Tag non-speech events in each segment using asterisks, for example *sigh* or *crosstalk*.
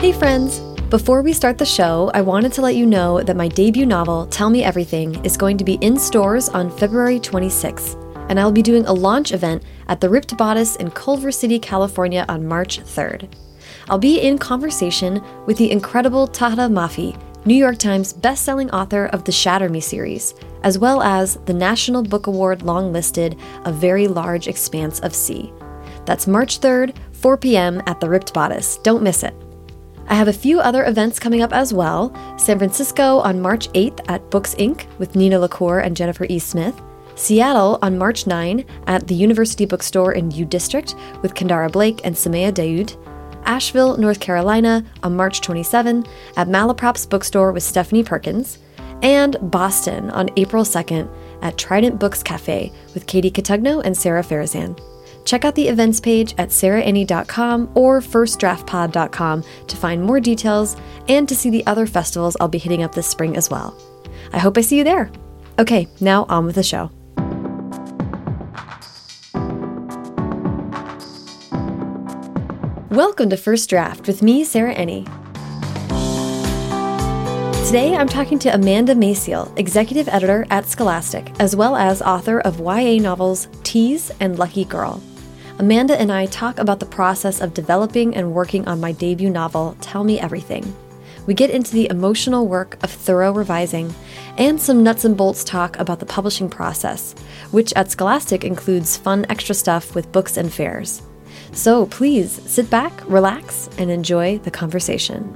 Hey, friends! Before we start the show, I wanted to let you know that my debut novel, Tell Me Everything, is going to be in stores on February 26th, and I'll be doing a launch event at the Ripped Bodice in Culver City, California on March 3rd. I'll be in conversation with the incredible Tahereh Mafi, New York Times bestselling author of the Shatter Me series, as well as the National Book Award long listed A Very Large Expanse of Sea. That's March 3rd, 4 p.m. at the Ripped Bodice. Don't miss it. I have a few other events coming up as well San Francisco on March 8th at Books Inc. with Nina LaCour and Jennifer E. Smith, Seattle on March 9 at the University Bookstore in U District with Kendare Blake and Somaiya Daud, Asheville, North Carolina on March 27 at Malaprop's Bookstore with Stephanie Perkins, and Boston on April 2nd at Trident Books Cafe with Katie Cotugno and Sarah Farizan. Check out the events page at sarahenni.com or firstdraftpod.com to find more details and to see the other festivals I'll be hitting up this spring as well. I hope I see you there. Okay, now on with the show. Welcome to First Draft with me, Sarah Enni. Today I'm talking to Amanda Maciel, executive editor at Scholastic, as well as author of YA novels Tease and Lucky Girl. Amanda and I talk about the process of developing and working on my debut novel, Tell Me Everything. We get into the emotional work of thorough revising and some nuts and bolts talk about the publishing process, which at Scholastic includes fun extra stuff with books and fairs. So please sit back, relax, and enjoy the conversation.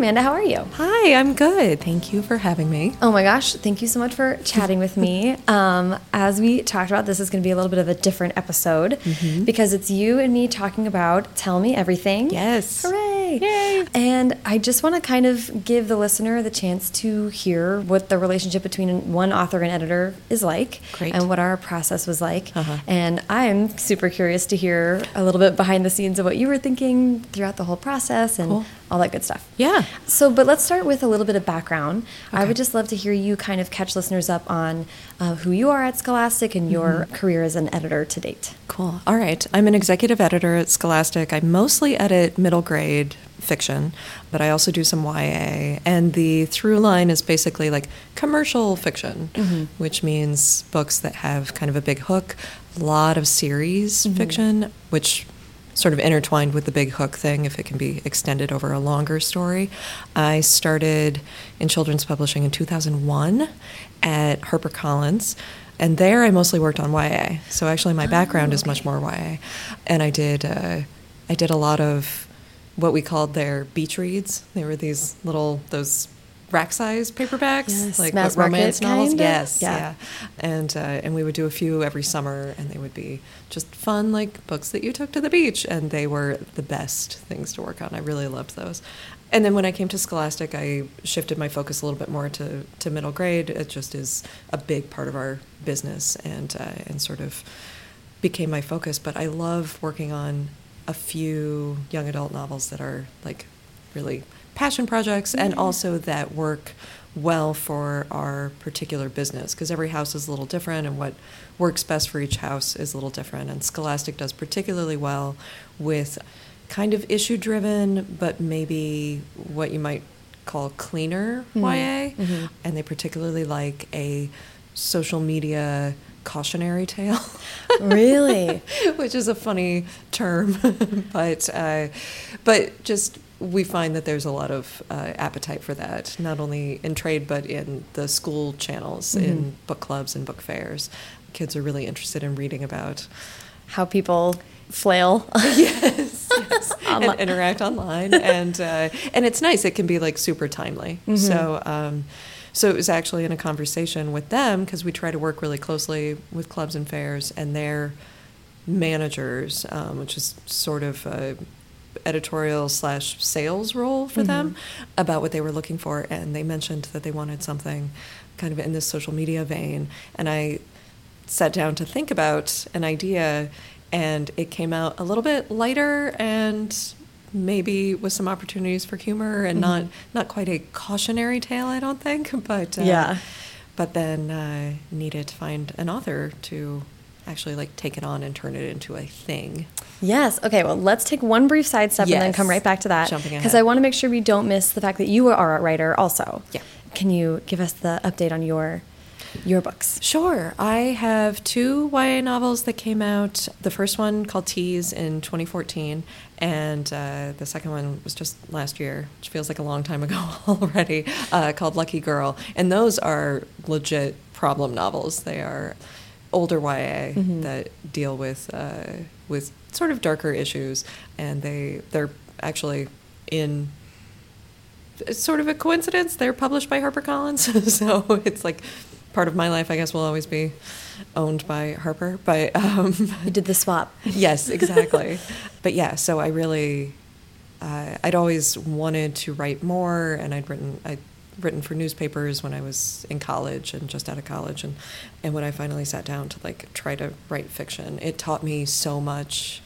Amanda. How are you? Hi, I'm good. Thank you for having me. Oh my gosh, thank you so much for chatting with me. *laughs* Um, as we talked about, this is going to be a little bit of a different episode mm -hmm. because it's you and me talking about Tell Me Everything. Yes. Hooray! Yay! And I just want to kind of give the listener the chance to hear what the relationship between one author and editor is like Great. and what our process was like. Uh -huh. And I'm super curious to hear a little bit behind the scenes of what you were thinking throughout the whole process and cool. all that good stuff. Yeah. So, but let's start with a little bit of background. Okay. I would just love to hear you kind of catch listeners up on uh, who you are at Scholastic and your mm -hmm. career as an editor to date. Cool. All right. I'm an executive editor at Scholastic. I mostly edit middle grade fiction, but I also do some YA. And the through line is basically like commercial fiction, mm -hmm. which means books that have kind of a big hook, a lot of series mm -hmm. fiction, which sort of intertwined with the big hook thing if it can be extended over a longer story. I started in children's publishing in 2001 at HarperCollins. And there I mostly worked on YA. So actually my background oh, okay. is much more YA. And I did uh, I did a lot of what we called their beach reads. They were these little those rack size paperbacks, yes, like mass romance novels. Kinda? Yes, yeah. yeah. And uh, and we would do a few every summer, and they would be just fun, like books that you took to the beach, and they were the best things to work on. I really loved those. And then when I came to Scholastic, I shifted my focus a little bit more to, to middle grade. It just is a big part of our business, and uh, and sort of became my focus. But I love working on a few young adult novels that are like really passion projects and also that work well for our particular business because every house is a little different and what works best for each house is a little different and scholastic does particularly well with kind of issue driven but maybe what you might call cleaner mm-hmm. ya mm-hmm. and they particularly like a social media cautionary tale. really? *laughs* Which is a funny term, *laughs* but uh, but just we find that there's a lot of uh, appetite for that, not only in trade but in the school channels, mm-hmm. in book clubs and book fairs. Kids are really interested in reading about how people flail. *laughs* yes, yes. and interact online, and uh, and it's nice. It can be like super timely. Mm-hmm. So. Um, so it was actually in a conversation with them because we try to work really closely with clubs and fairs and their managers, um, which is sort of a editorial slash sales role for mm-hmm. them about what they were looking for and they mentioned that they wanted something kind of in this social media vein and i sat down to think about an idea and it came out a little bit lighter and maybe with some opportunities for humor and mm-hmm. not not quite a cautionary tale i don't think *laughs* but uh, yeah but then uh, needed to find an author to actually like take it on and turn it into a thing. Yes. Okay. Well, let's take one brief sidestep and then come right back to that. Because. I want to make sure we don't miss the fact that you are a writer also. Yeah. Can you give us the update on your your books? Sure. I have two YA novels that came out. The first one called Tease in 2014, and uh, the second one was just last year, which feels like a long time ago *laughs* already, uh, called Lucky Girl. And those are legit problem novels. They are older YA Mhm. that deal with uh, with sort of darker issues, and they they're actually in it's sort of a coincidence. They're published by HarperCollins, *laughs* so it's like part of my life. I guess will always be owned by Harper. But um, *laughs* You did the swap. yes, *laughs* exactly. but yeah, so I really, uh, I'd always wanted to write more, and I'd written, I'd written for newspapers when I was in college and just out of college, and and when I finally sat down to like try to write fiction, it taught me so much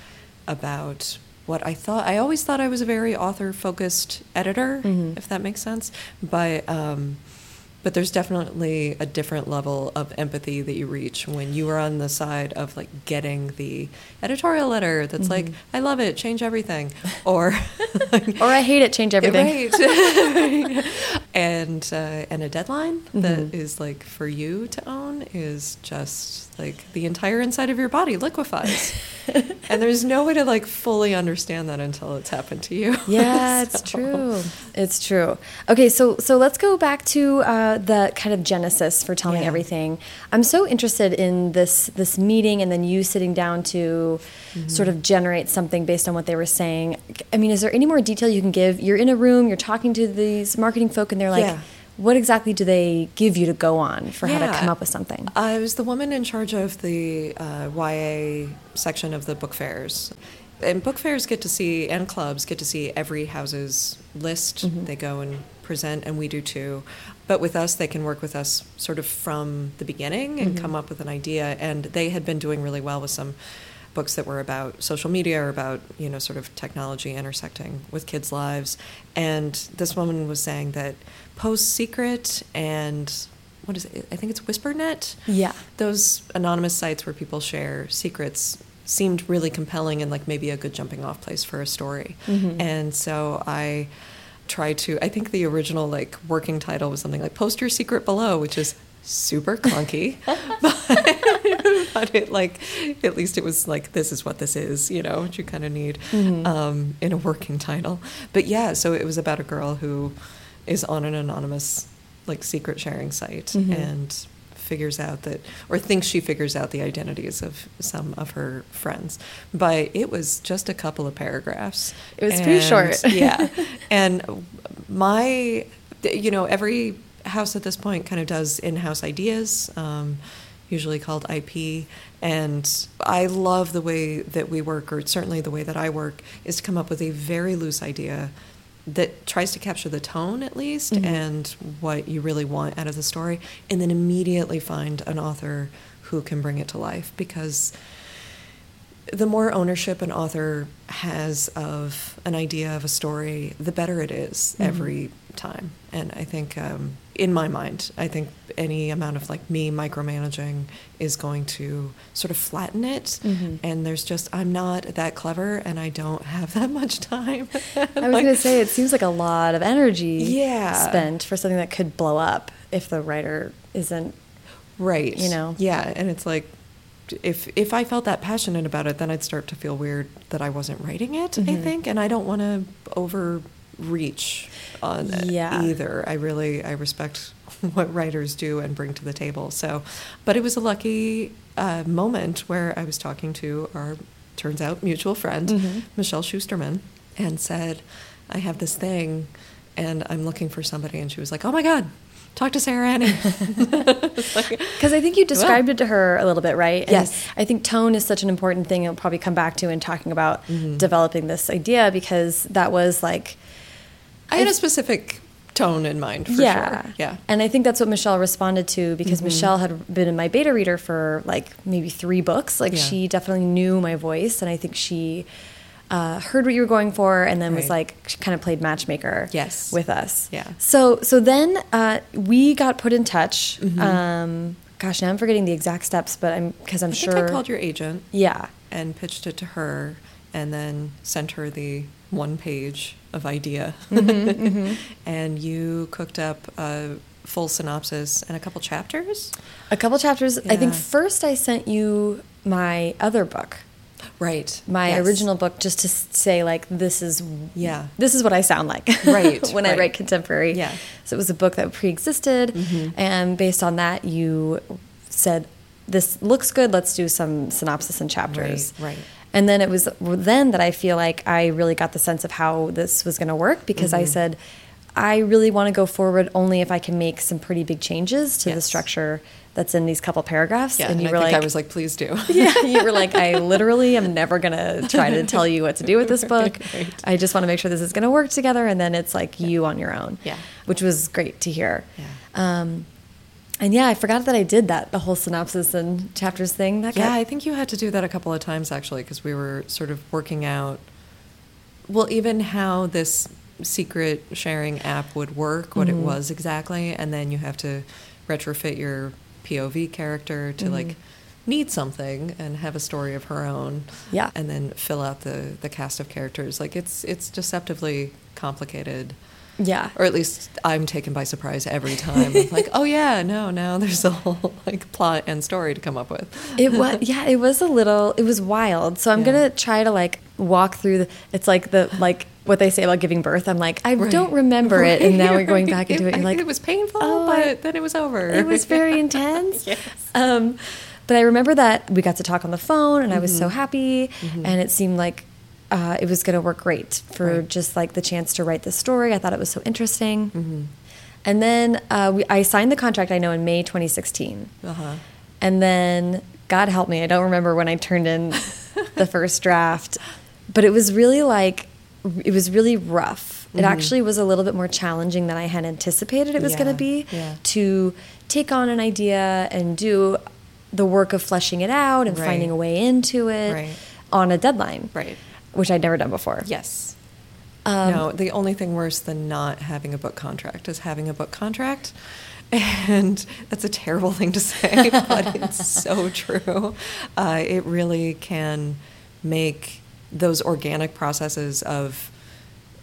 about what I thought. I always thought I was a very author-focused editor, Mhm. if that makes sense, but. Um, but there's definitely a different level of empathy that you reach when you are on the side of like getting the editorial letter that's like, Mhm. I love it, change everything, or *laughs* Or I hate it, change everything. *laughs* Right. and uh, and a deadline that Mhm. is like for you to own is just like the entire inside of your body liquefies, *laughs* and there's no way to like fully understand that until it's happened to you. Yeah, *laughs* it's true. It's true. Okay, so so let's go back to uh, the kind of genesis for telling Yeah. Everything. I'm so interested in this this meeting and then you sitting down to Mm-hmm. sort of generate something based on what they were saying. I mean, is there any more detail you can give? You're in a room, you're talking to these marketing folk, and they're like, Yeah. "What exactly do they give you to go on for how to come up with something?" I was the woman in charge of the uh, YA section of the book fairs. And book fairs get to see, and clubs get to see every house's list. Mhm. They go and present, and we do too. But with us, they can work with us sort of from the beginning and Mhm. come up with an idea. And they had been doing really well with some books that were about social media or about you know sort of technology intersecting with kids' lives. And this woman was saying that Post Secret and what is it? I think it's WhisperNet Yeah. those anonymous sites where people share secrets seemed really compelling and like maybe a good jumping off place for a story. Mhm. And so I tried to I think the original like working title was something like post your secret below, which is super clunky. *laughs* *laughs* but, but it like at least it was like this is what this is, you know, what you kind of need Mhm. um, in a working title. But yeah, so it was about a girl who is on an anonymous like secret sharing site Mhm. and figures out that or thinks she figures out the identities of some of her friends but it was just a couple of paragraphs It was pretty short. *laughs* yeah *laughs* and my you know every house at this point kind of does in-house ideas um, usually called ip and i love the way that we work or certainly the way that i work is to come up with a very loose idea that tries to capture the tone at least Mhm. and what you really want out of the story and then immediately find an author who can bring it to life because the more ownership an author has of an idea of a story, the better it is Mhm. every time. And I think, um, in my mind, I think any amount of like me micromanaging is going to sort of flatten it. Mhm. And there's just, I'm not that clever and I don't have that much time. *laughs* I *laughs* was going to say, it seems like a lot of energy Yeah. spent for something that could blow up if the writer isn't. Right. You know? Yeah, and it's like if if I felt that passionate about it, then I'd start to feel weird that I wasn't writing it, I Mhm. think, and I don't want to overreach on it Yeah. either. I really I respect *laughs* what writers do and bring to the table. So, but it was a lucky uh, moment where I was talking to our turns out mutual friend, Mhm. Michelle Schusterman, and said, "I have this thing and I'm looking for somebody." And she was like, "Oh my god, talk to Sarah Enni." *laughs* Like- *laughs* Because I think you described it to her a little bit, right? And Yes. I think tone is such an important thing. I'll probably come back to in talking about Mhm. developing this idea because that was like. I had a specific tone in mind for yeah. sure. Yeah. And I think that's what Michelle responded to because Mhm. Michelle had been in my beta reader for like maybe three books. Like Yeah. she definitely knew my voice, and I think she uh, heard what you were going for, and then was like she kind of played matchmaker. Yes. With us. Yeah. So so then uh, we got put in touch. Mhm. Um, gosh, now I'm forgetting the exact steps, but I'm because I'm I sure. I called your agent yeah. and pitched it to her, and then sent her the one page of idea, Mm-hmm, *laughs* and you cooked up a full synopsis and a couple chapters. A couple chapters. I think first I sent you my other book, Right. my Yes. original book, just to say like this is Yeah. this is what I sound like *laughs* Right, *laughs* when I write contemporary. Yeah. So it was a book that pre-existed, Mhm. and based on that, you said this looks good. Let's do some synopsis and chapters. Right, right. And then it was then that I feel like I really got the sense of how this was going to work because I Mhm. said, I really want to go forward only if I can make some pretty big changes to the structure that's in these couple paragraphs. Yeah, and you I were like, I was like, please do. *laughs* yeah, you were like, I *laughs* literally am never gonna try to tell you what to do with this *laughs* book. Right. I just want to make sure this is gonna work together, and then it's like you on your own. Yeah. which was great to hear. Yeah. Um, and yeah, I forgot that I did that the whole synopsis and chapters thing. That Yeah, I think you had to do that a couple of times actually because we were sort of working out, well, even how this secret sharing app would work, what Mhm. it was exactly, and then you have to retrofit your POV character to Mhm. like need something and have a story of her own. Yeah. And then fill out the the cast of characters. Like it's it's deceptively complicated. Yeah, Or at least I'm taken by surprise every time. I'm like, oh yeah, no, now there's a whole like plot and story to come up with. it was. *laughs* Yeah, it was a little. It was wild. So I'm Yeah. gonna try to like walk through. The, it's like the like what they say about giving birth. I'm like, I Right. don't remember it, and now we're going *laughs* back into it. You're like, it was painful, oh, I- but then it was over. it was very *laughs* intense. Yes. Um, but I remember that we got to talk on the phone, and I was so Mhm. happy, Mhm. and it seemed like uh, it was going to work great for Right. just like the chance to write this story. I thought it was so interesting. Mhm. And then uh, we, I signed the contract. I know in May 2016, Uh-huh. and then God help me, I don't remember when I turned in *laughs* the first draft, but it was really like it was really rough. It Mhm. actually was a little bit more challenging than I had anticipated it was going to be yeah. to take on an idea and do the work of fleshing it out and Right. finding a way into it Right. on a deadline, Right. Which I'd never done before. Yes. Um, no, the only thing worse than not having a book contract is having a book contract. *laughs* And that's a terrible thing to say, *laughs* but it's so true. Uh, it really can make those organic processes of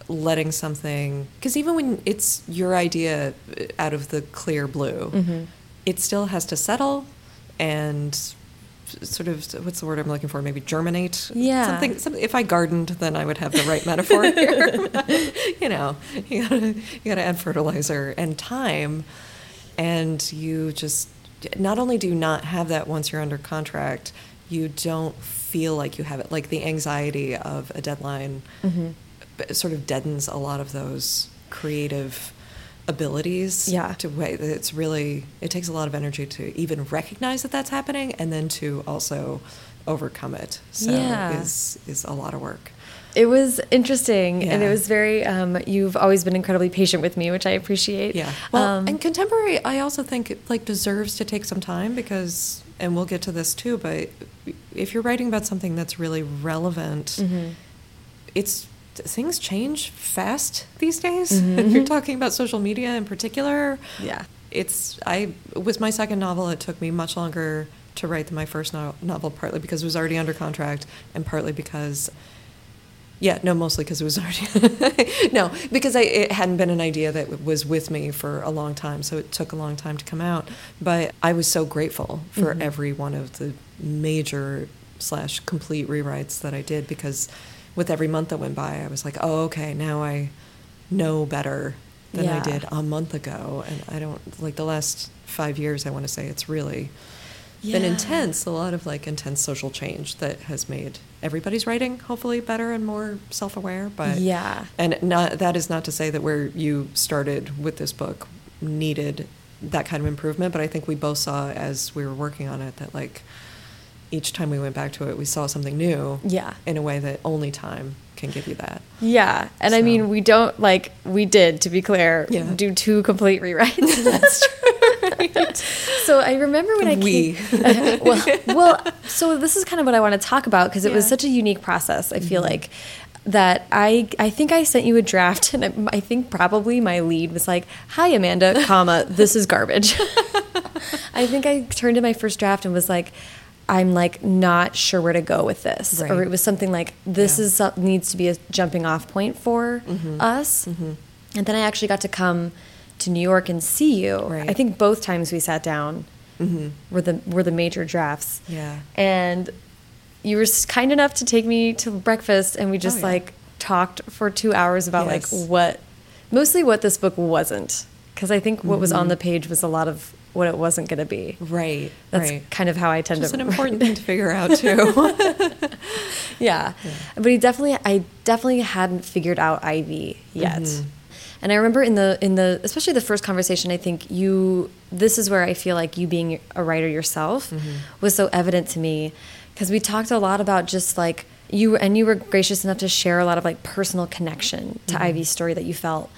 letting something, because even when it's your idea uh, out of the clear blue, Mhm. it still has to settle and sort of what's the word I'm looking for? Maybe germinate. Yeah. Something. Some, if I gardened, then I would have the right metaphor here. *laughs* you know, you gotta you gotta add fertilizer and time, and you just not only do you not have that once you're under contract, you don't feel like you have it. Like the anxiety of a deadline Mhm. sort of deadens a lot of those creative abilities Yeah. to wait it's really it takes a lot of energy to even recognize that that's happening and then to also overcome it so Yeah. is is a lot of work It was interesting, and it was very. Um, you've always been incredibly patient with me, which I appreciate. yeah well Um, and contemporary i also think it, like deserves to take some time because and we'll get to this too but if you're writing about something that's really relevant Mhm. it's things change fast these days. *laughs* Mhm. If you're talking about social media in particular, Yeah. it's I with my second novel. It took me much longer to write than my first no- novel, partly because it was already under contract, and partly because. Yeah, no, mostly because it was *laughs* already no, because I, it hadn't been an idea that was with me for a long time, so it took a long time to come out. But I was so grateful for Mhm. every one of the major slash complete rewrites that I did because with every month that went by, I was like, oh, okay, now I know better than I did a month ago, and I don't like the last five years. I want to say it's really been intense. A lot of like intense social change that has made everybody's writing hopefully better and more self-aware. But Yeah. and not that is not to say that where you started with this book needed that kind of improvement. But I think we both saw as we were working on it that like each time we went back to it, we saw something new. Yeah. In a way that only time can give you that. Yeah, and I mean, we don't like we did to be clear, Yeah. do two complete rewrites. *laughs* That's true. right? *laughs* So I remember when I We. came, *laughs* well, well, so this is kind of what I want to talk about because it was such a unique process. I feel Mhm. like that I I think I sent you a draft, and I, I think probably my lead was like, "Hi Amanda, comma this is garbage." I think I turned in my first draft and was like. I'm like not sure where to go with this, Right. or it was something like this Yeah. is needs to be a jumping off point for Mhm. us. Mhm. And then I actually got to come to New York and see you. Right. I think both times we sat down Mhm. were the were the major drafts. Yeah. And you were kind enough to take me to breakfast, and we just Oh, yeah. like talked for two hours about Yes. like what, mostly what this book wasn't, because I think what was on Mhm. the page was a lot of what it wasn't going to be. Right. That's right. kind of how I tend to. Just to. an *laughs* important thing to figure out too. *laughs* yeah. But he definitely, I definitely hadn't figured out Ivy yet. Mhm. And I remember in the in the especially the first conversation, I think you this is where I feel like you being a writer yourself Mhm. was so evident to me because we talked a lot about just like you and you were gracious enough to share a lot of like personal connection to Mhm. Ivy's story that you felt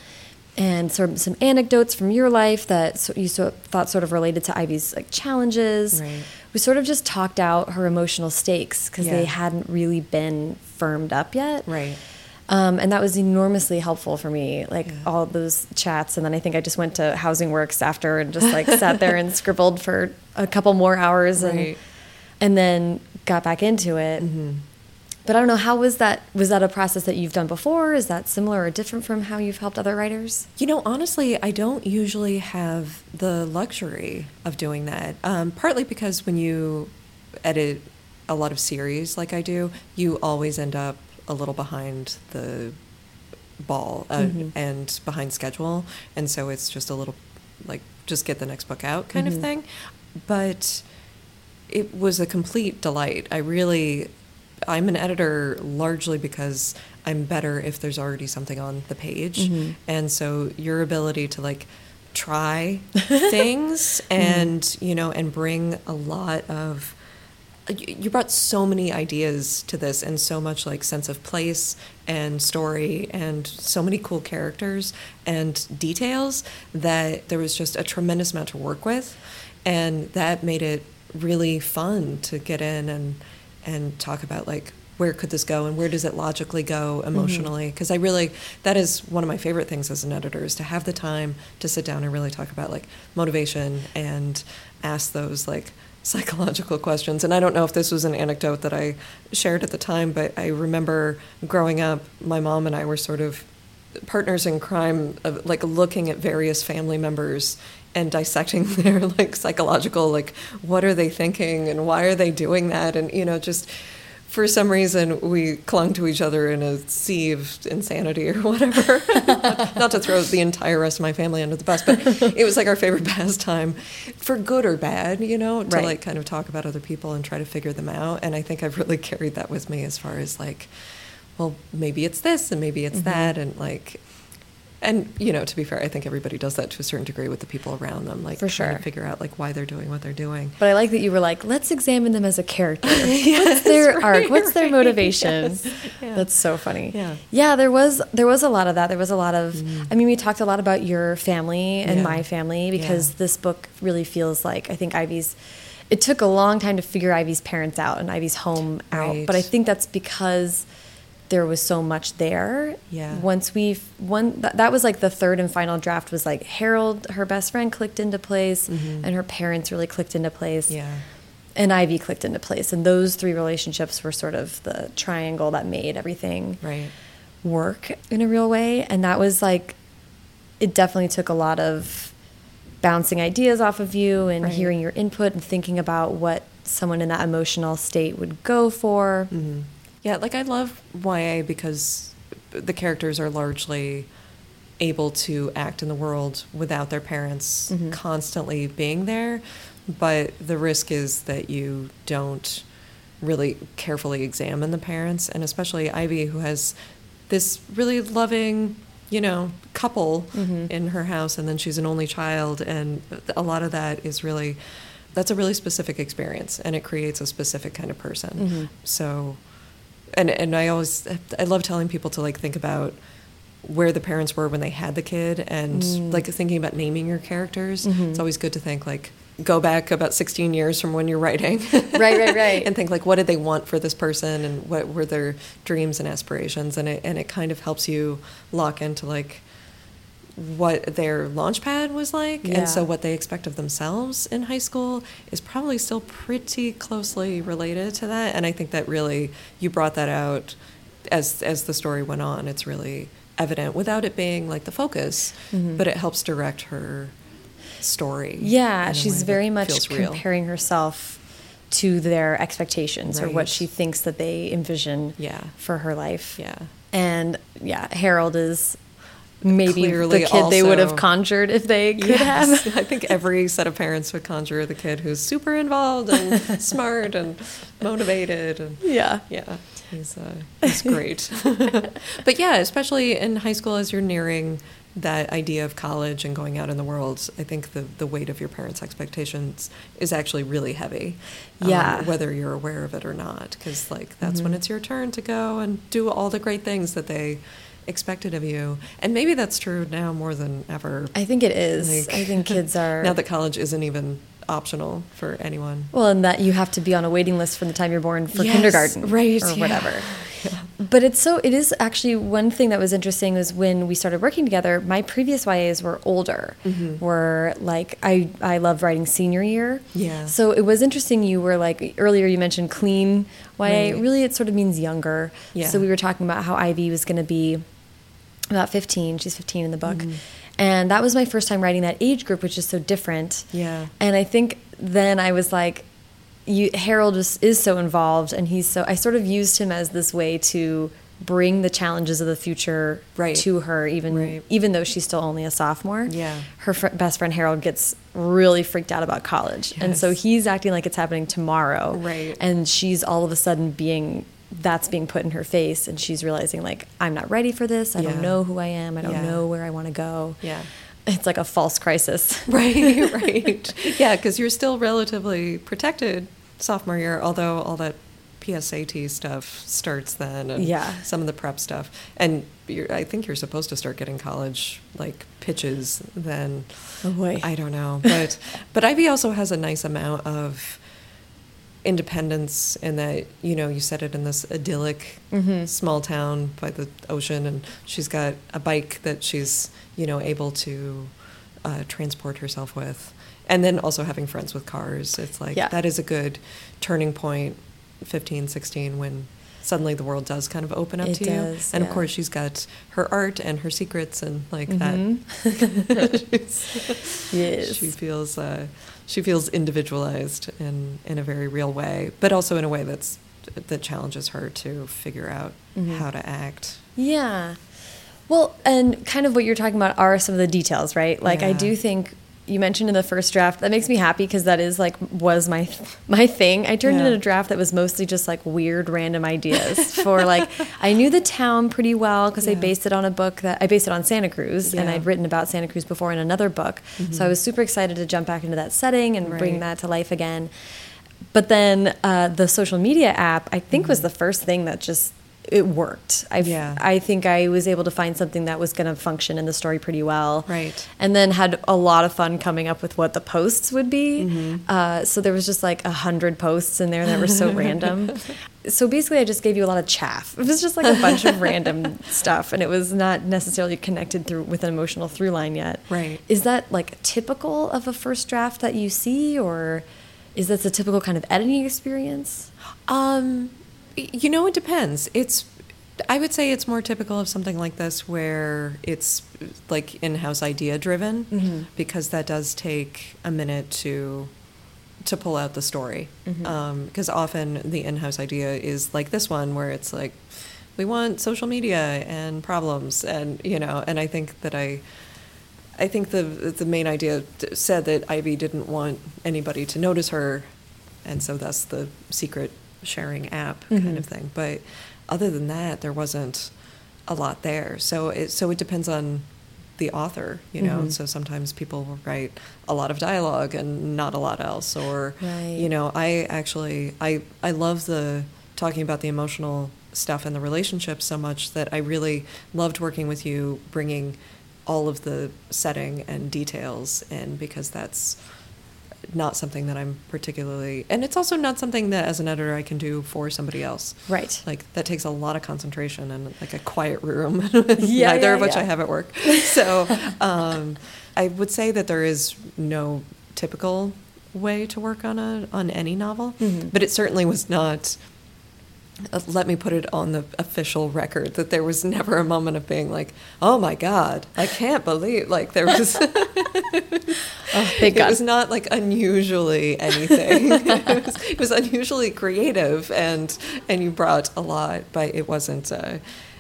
and of some anecdotes from your life that you so, thought sort of related to Ivy's like challenges. Right. We sort of just talked out her emotional stakes because they hadn't really been firmed up yet. right. Um, and that was enormously helpful for me, like Yeah. all those chats. And then I think I just went to Housing Works after and just like sat there and *laughs* scribbled for a couple more hours and Right. and then got back into it. Mhm. But I don't know how was that was that a process that you've done before? Is that similar or different from how you've helped other writers? You know, honestly, I don't usually have the luxury of doing that. Um, partly because when you edit a lot of series like I do, you always end up a little behind the ball uh, Mhm. and behind schedule. And so it's just a little like, just get the next book out kind Mhm. of thing. But it was a complete delight. I really, I'm an editor largely because I'm better if there's already something on the page. Mhm. And so your ability to like try *laughs* things and, you know, and bring a lot of you brought so many ideas to this and so much like sense of place and story and so many cool characters and details that there was just a tremendous amount to work with and that made it really fun to get in and and talk about like where could this go and where does it logically go mm-hmm. emotionally? Because i really that is one of my favorite things as an editor is to have the time to sit down and really talk about like motivation and ask those like *laughs* psychological questions. And i don't know if this was an anecdote that i shared at the time but i remember growing up my mom and i were sort of partners in crime of like looking at various family members and dissecting *laughs* their like psychological like what are they thinking and why are they doing that and you know just for some reason we clung to each other in a sea of insanity or *laughs* whatever *laughs* not to throw the entire rest of my family under the bus but it was like our favorite pastime for good or bad you know to Right. like kind of talk about other people and try to figure them out and i think i've really carried that with me as far as like well maybe it's this and maybe it's Mhm. that and like and you know to be fair i think everybody does that to a certain degree with the people around them like For trying sure. to figure out like why they're doing what they're doing But I like that you were like, let's examine them as a character. *laughs* Yes, What's their right, arc? What's their *laughs* motivation? yes, yeah. That's so funny. Yeah. Yeah, there was there was a lot of that. There was a lot of Mhm. I mean, we talked a lot about your family and Yeah. my family because Yeah. this book really feels like I think Ivy's it took a long time to figure Ivy's parents out and Ivy's home out. Right. But I think that's because there was so much there. Yeah. Once we've one that, that was like the third and final draft was like Harold, her best friend, clicked into place, Mhm. and her parents really clicked into place yeah and Ivy clicked into place. And those three relationships were sort of the triangle that made everything right work in a real way. And that was like, it definitely took a lot of bouncing ideas off of you and Right. hearing your input and thinking about what someone in that emotional state would go for. hmm Yeah, like I love YA because the characters are largely able to act in the world without their parents Mhm. constantly being there, but the risk is that you don't really carefully examine the parents, and especially Ivy, who has this really loving, you know, couple Mhm. in her house, and then she's an only child, and a lot of that is really. That's a really specific experience, and it creates a specific kind of person. Mhm. So, and and I always I love telling people to like think about where the parents were when they had the kid, and Mm. like thinking about naming your characters. Mhm. It's always good to think like go back about 16 years from when you're writing. Right, right, right. *laughs* and think like what did they want for this person and what were their dreams and aspirations and it and it kind of helps you lock into like what their launch pad was like Yeah. and so what they expect of themselves in high school is probably still pretty closely related to that and I think that really you brought that out as as the story went on it's really evident without it being like the focus Mhm. but it helps direct her story Yeah, she's very much real. comparing herself to their expectations or what she thinks that they envision Yeah. for her life. yeah And yeah, Harold is maybe Clearly the kid they would have conjured if they could Yes. have. *laughs* I think every set of parents would conjure the kid who's super involved and *laughs* smart and motivated and Yeah. yeah, he's uh, he's great. *laughs* but yeah, especially in high school as you're nearing that idea of college and going out in the world, I think the the weight of your parents' expectations is actually really heavy. um, Yeah. whether you're aware of it or not, because like that's when Mhm. it's your turn to go and do all the great things that they expected of you. And maybe that's true now more than ever. I think it is. Like, I think kids *laughs* are now that college isn't even optional for anyone. well, and that you have to be on a waiting list from the time you're born for Yes, kindergarten, right, or yeah. whatever. *laughs* Yeah. But it's so it is actually one thing that was interesting was when we started working together. My previous YAs were older, Mhm. were like I I loved writing senior year. Yeah. So it was interesting. You were like earlier. You mentioned clean YA. Right. Really, it sort of means younger. Yeah. So we were talking about how Ivy was going to be about 15. She's 15 in the book. Mhm. And that was my first time writing that age group, which is so different. Yeah. And I think then I was like, you, Harold is, is so involved, and he's so. I sort of used him as this way to bring the challenges of the future Right. to her, even Right. even though she's still only a sophomore. Yeah. Her fr best friend Harold gets really freaked out about college, and so he's acting like it's happening tomorrow. Right. And she's all of a sudden being that's being put in her face, and she's realizing like I'm not ready for this. I Yeah. don't know who I am. I don't Yeah. know where I want to go. Yeah. It's like a false crisis. *laughs* Right, *laughs* right. Yeah, because you're still relatively protected sophomore year, although all that PSAT stuff starts then, and Yeah. some of the prep stuff. And you're, I think you're supposed to start getting college like pitches then. Oh, boy. I don't know, but but Ivy also has a nice amount of independence and that you know you set it in this idyllic Mhm. small town by the ocean and she's got a bike that she's you know able to uh, transport herself with and then also having friends with cars it's like Yeah. that is a good turning point 15 16 when suddenly the world does kind of open up It to does, you and of course she's got her art and her secrets and like Mhm. that *laughs* Yes. *laughs* she feels uh, she feels individualized in in a very real way, but also in a way that's that challenges her to figure out Mhm. how to act. Yeah. Well, and kind of what you're talking about are some of the details, right? Like I do think you mentioned in the first draft that makes me happy because that is like was my my thing. I turned Yeah. in a draft that was mostly just like weird random ideas for like I knew the town pretty well because I based it on a book that I based it on Santa Cruz and I'd written about Santa Cruz before in another book. So I was super excited to jump back into that setting and bring that to life again. But then uh, the social media app, I think, was the first thing that just it worked. I Yeah. I think I was able to find something that was going to function in the story pretty well. Right. And then had a lot of fun coming up with what the posts would be. Mm-hmm. Uh, so there was just like a hundred posts in there that were so *laughs* random. So basically, I just gave you a lot of chaff. It was just like a bunch of random *laughs* stuff, and it was not necessarily connected through with an emotional through line yet. Right. Is that like typical of a first draft that you see, or is this a typical kind of editing experience? Um, you know, it depends. It's I would say it's more typical of something like this where it's like in-house idea driven Mhm. because that does take a minute to to pull out the story because often the in-house idea is like this one where it's like we want social media and problems and you know and I think that I I think the the main idea said that Ivy didn't want anybody to notice her and so that's the secret sharing app kind Mhm. of thing but other than that there wasn't a lot there so it so it depends on the author you know Mhm. so sometimes people will write a lot of dialogue and not a lot else or Right. you know i actually i i love the talking about the emotional stuff and the relationships so much that i really loved working with you bringing all of the setting and details in because that's not something that I'm particularly, and it's also not something that as an editor I can do for somebody else. Right. Like that takes a lot of concentration and like a quiet room, *laughs* Yeah, neither yeah, of which yeah. I have at work. *laughs* So um, I would say that there is no typical way to work on a on any novel, Mhm. but it certainly was not. Uh, let me put it on the official record that there was never a moment of being like, "Oh my God, I can't believe!" Like there was. *laughs* *laughs* Oh, thank it was not like unusually anything. *laughs* it, was, it was unusually creative, and and you brought a lot, but it wasn't. Uh,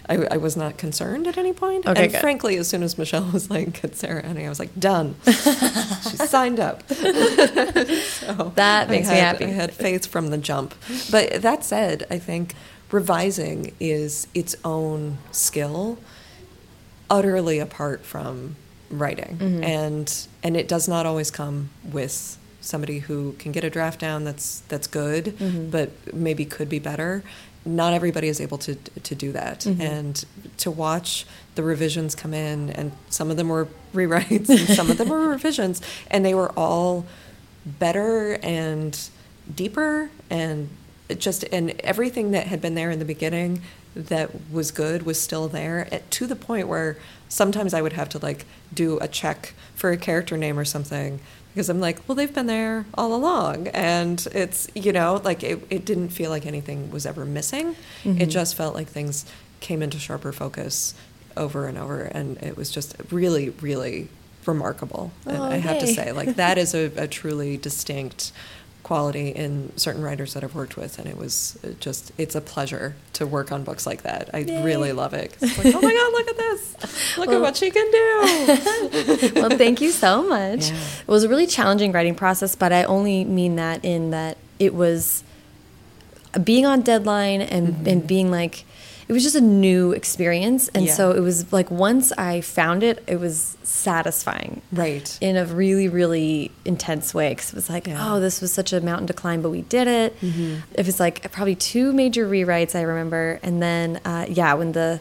I, I was not concerned at any point. Okay, and good. frankly, as soon as Michelle was like, "Get Sarah Enni," I was like, "Done." *laughs* she signed up. *laughs* *laughs* so That makes me happy. I had faith from the jump. But that said, I think revising is its own skill utterly apart from writing Mhm. and and it does not always come with somebody who can get a draft down that's that's good Mhm. but maybe could be better not everybody is able to to do that Mhm. and to watch the revisions come in and some of them were rewrites and some of them were *laughs* revisions and they were all better and deeper and just and everything that had been there in the beginning that was good was still there at, to the point where sometimes I would have to like do a check for a character name or something because I'm like, well, they've been there all along, and it's you know like it, it didn't feel like anything was ever missing. It Mhm. just felt like things came into sharper focus over and over, and it was just really, really remarkable. And Oh, I have to say, like *laughs* that is a, a truly distinct quality in certain writers that I've worked with, and it was uh, just it's a pleasure to work on books like that. I Yay. really love it. It's like, *laughs* oh my god, look at this! Look Well- at what she can do. *laughs* well, thank you so much. Yeah. It was a really challenging writing process, but I only mean that in that it was being on deadline and, Mhm. and being like, it was just a new experience. And Yeah. so it was like once I found it, it was satisfying right. in a really, really intense way. Because it was like, Yeah. oh, this was such a mountain to climb, but we did it. Mhm. It was like probably two major rewrites, I remember. And then, uh, yeah, when the,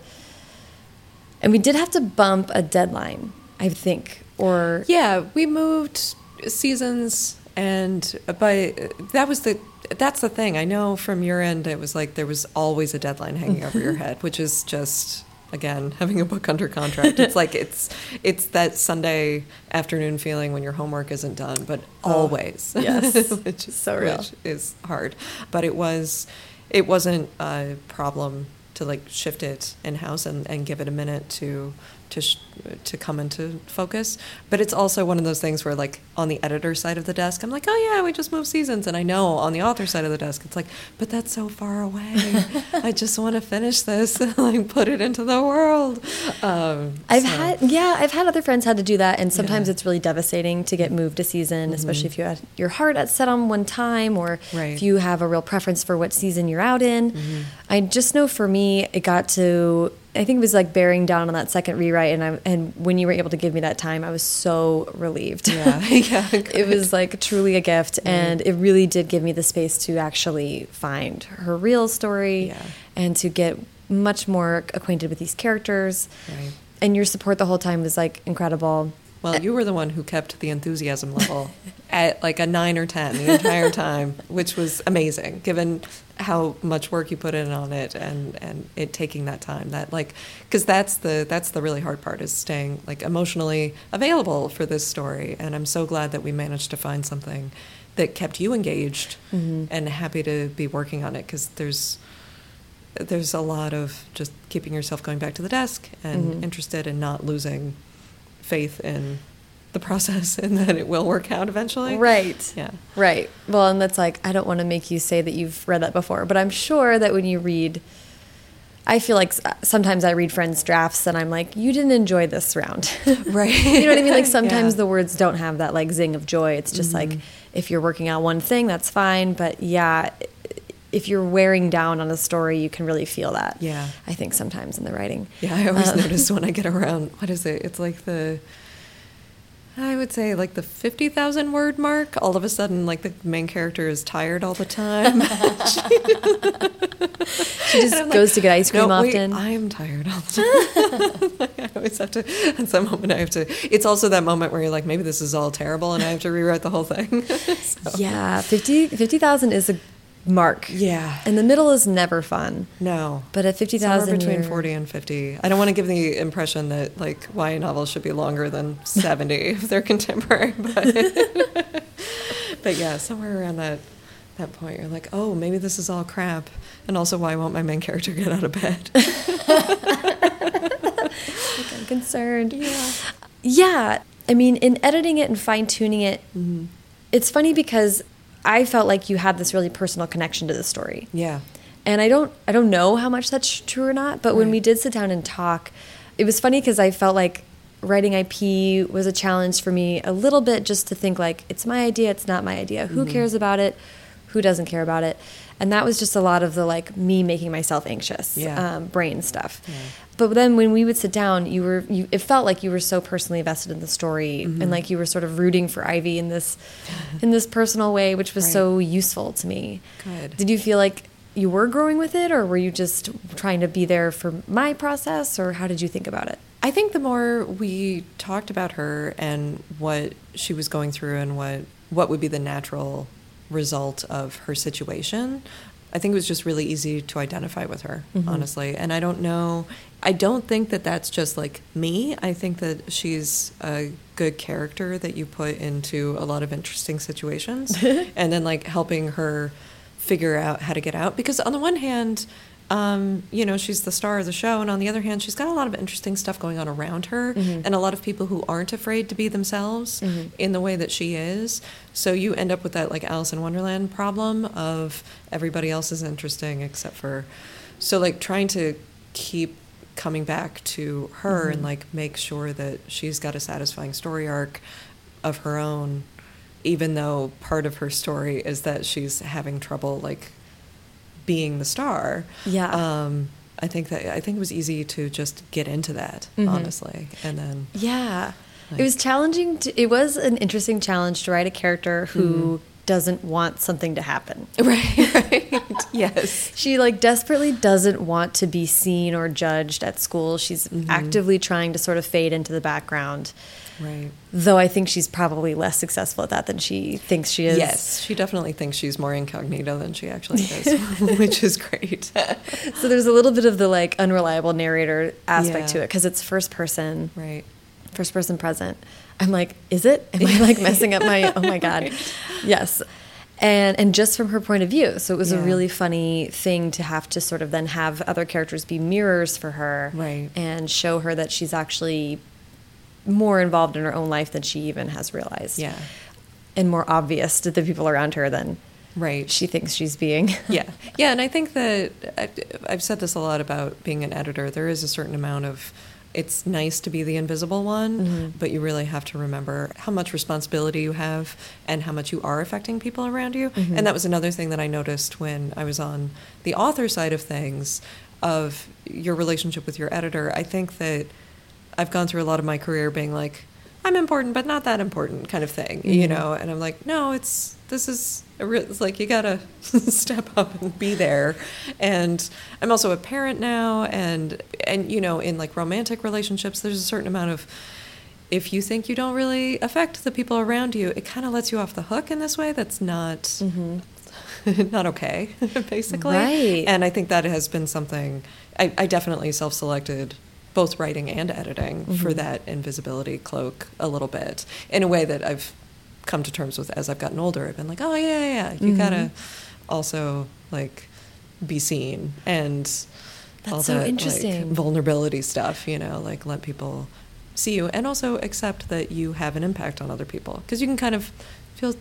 and we did have to bump a deadline, I think, or Yeah, we moved seasons, and but that was the that's the thing. I know from your end, it was like there was always a deadline hanging over your *laughs* head, which is just again having a book under contract. It's like it's it's that Sunday afternoon feeling when your homework isn't done, but Oh, always, *laughs* yes. which is So real. which is hard. But it was it wasn't a problem to like shift it in house and, and give it a minute to to sh- to come into focus. But it's also one of those things where like on the editor side of the desk, I'm like, oh yeah, we just moved seasons, and I know on the author side of the desk, it's like, but that's so far away. *laughs* I just want to finish this and like put it into the world. Um, I've so- had yeah, I've had other friends had to do that, and sometimes Yeah. it's really devastating to get moved a season, especially Mhm. if you had your heart at set on one time, or Right. if you have a real preference for what season you're out in. Mhm. I just know for me, it got to I think it was like bearing down on that second rewrite, and I and when you were able to give me that time, I was so relieved. Yeah, *laughs* yeah. *laughs* it was like truly a gift, Right. and it really did give me the space to actually find her real story Yeah. and to get much more acquainted with these characters Right. and your support the whole time was like incredible. Well, you were the one who kept the enthusiasm level *laughs* at like a nine or ten the entire time, which was amazing, given how much work you put in on it and and it taking that time. That like, because that's the that's the really hard part is staying like emotionally available for this story. And I'm so glad that we managed to find something that kept you engaged Mhm. and happy to be working on it because there's there's a lot of just keeping yourself going back to the desk and Mhm. interested and not losing faith in the process *laughs* and that it will work out eventually. Right. Yeah. Right. Well, and that's like I don't want to make you say that you've read that before, but I'm sure that when you read I feel like sometimes I read friends' drafts and I'm like, you didn't enjoy this round. *laughs* Right. you know what I mean? Like *laughs* sometimes Yeah. the words don't have that like zing of joy. It's just like Mhm. if you're working on one thing, that's fine. But yeah, if you're wearing down on a story, you can really feel that. Yeah. I think sometimes in the writing. Yeah, I always Um, notice when I get around, what is it? It's like the, I would say like the 50,000 word mark. All of a sudden, like the main character is tired all the time. *laughs* She just I'm goes to get ice cream "No, wait, often." I am tired all the *laughs* time. I always have to, at some moment, I have to. It's also that moment where you're like, maybe this is all terrible and I have to rewrite the whole thing. *laughs* So, Yeah, 50 50,000 is a mark. Yeah. And the middle is never fun. No. But at 50,000 Somewhere between you're- 40 and 50. I don't want to give the impression that like YA novels should be longer than *laughs* 70 if they're contemporary, *laughs* but *laughs* but yeah, somewhere around that that point you're like, "Oh, maybe this is all crap." And also why won't my main character get out of bed? I'm concerned. Yeah. Yeah. I mean, in editing it and fine tuning it, Mm-hmm. it's funny because I felt like you had this really personal connection to the story. yeah. And I don't I don't know how much that's true or not, but when we did sit down and talk, it was funny because I felt like writing IP was a challenge for me a little bit just to think like it's my idea, it's not my idea. Who cares about it? Who doesn't care about it? And that was just a lot of the like me making myself anxious, Yeah. um, brain stuff. Yeah. But then when we would sit down, you were you it felt like you were so personally invested in the story Mm-hmm. and like you were sort of rooting for Ivy in this in this personal way, which was Right. so useful to me. Good. Did you feel like you were growing with it or were you just trying to be there for my process or how did you think about it? I think the more we talked about her and what she was going through and what what would be the natural result of her situation, I think it was just really easy to identify with her, Mhm. honestly. And I don't know, I don't think that that's just like me. I think that she's a good character that you put into a lot of interesting situations *laughs* and then like helping her figure out how to get out. Because on the one hand, um, you know, she's the star of the show, and on the other hand, she's got a lot of interesting stuff going on around her, Mhm. and a lot of people who aren't afraid to be themselves Mhm. in the way that she is. So you end up with that like Alice in Wonderland problem of everybody else is interesting except for, so like trying to keep coming back to her and Mhm. like make sure that she's got a satisfying story arc of her own even though part of her story is that she's having trouble like being the star. Yeah. Um, I think that I think it was easy to just get into that, Mhm. honestly, and then Yeah. Like- it was challenging. To, it was an interesting challenge to write a character who Mhm. doesn't want something to happen. *laughs* right, right, *laughs* yes, She like desperately doesn't want to be seen or judged at school. She's Mhm. actively trying to sort of fade into the background. Right. Though I think she's probably less successful at that than she thinks she is. Yes, she definitely thinks she's more incognito than she actually is, *laughs* which is great. *laughs* So there's a little bit of the like unreliable narrator aspect Yeah. to it because it's first person, right. first person present. I'm like, is it? Am I like messing up my? *laughs* Oh my god, yes. And and just from her point of view, so it was a really funny thing to have to sort of then have other characters be mirrors for her, Right. And show her that she's actually more involved in her own life than she even has realized, Yeah. and more obvious to the people around her than Right. she thinks she's being. *laughs* yeah yeah and i think that I've, I've said this a lot about being an editor there is a certain amount of it's nice to be the invisible one Mhm. but you really have to remember how much responsibility you have and how much you are affecting people around you Mhm. and that was another thing that i noticed when i was on the author side of things of your relationship with your editor i think that i've gone through a lot of my career being like i'm important but not that important kind of thing you Mhm. know and i'm like no it's this is a re- it's like you gotta *laughs* step up and be there and i'm also a parent now and and you know in like romantic relationships there's a certain amount of if you think you don't really affect the people around you it kind of lets you off the hook in this way that's not Mhm. *laughs* not okay *laughs* basically Right. and i think that has been something i, I definitely self-selected both writing and editing for Mhm. that invisibility cloak a little bit in a way that i've come to terms with as i've gotten older i've been like oh yeah yeah, you Mhm. gotta also like be seen and That's all so that, like, vulnerability stuff you know like let people see you and also accept that you have an impact on other people because you can kind of feel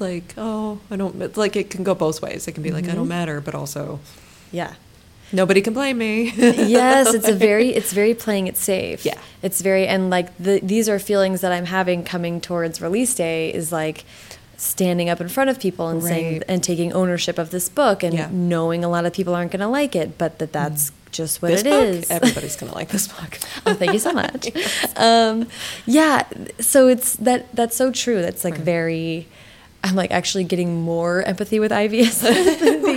like oh i don't it's like it can go both ways it can be like i Mhm. don't matter but also Yeah. Nobody can blame me *laughs* yes, it's a very it's very playing it safe. Yeah. It's very and like the these are feelings that I'm having coming towards release day is like standing up in front of people and saying and taking ownership of this book and Yeah. Mm. knowing a lot of people aren't going to like it, but that that's just what this it book, is. everybody's gonna like this book *laughs* oh, thank you so much. *laughs* um, yeah, so it's that that's so true. That's like Right. very. I'm like actually getting more empathy with Ivy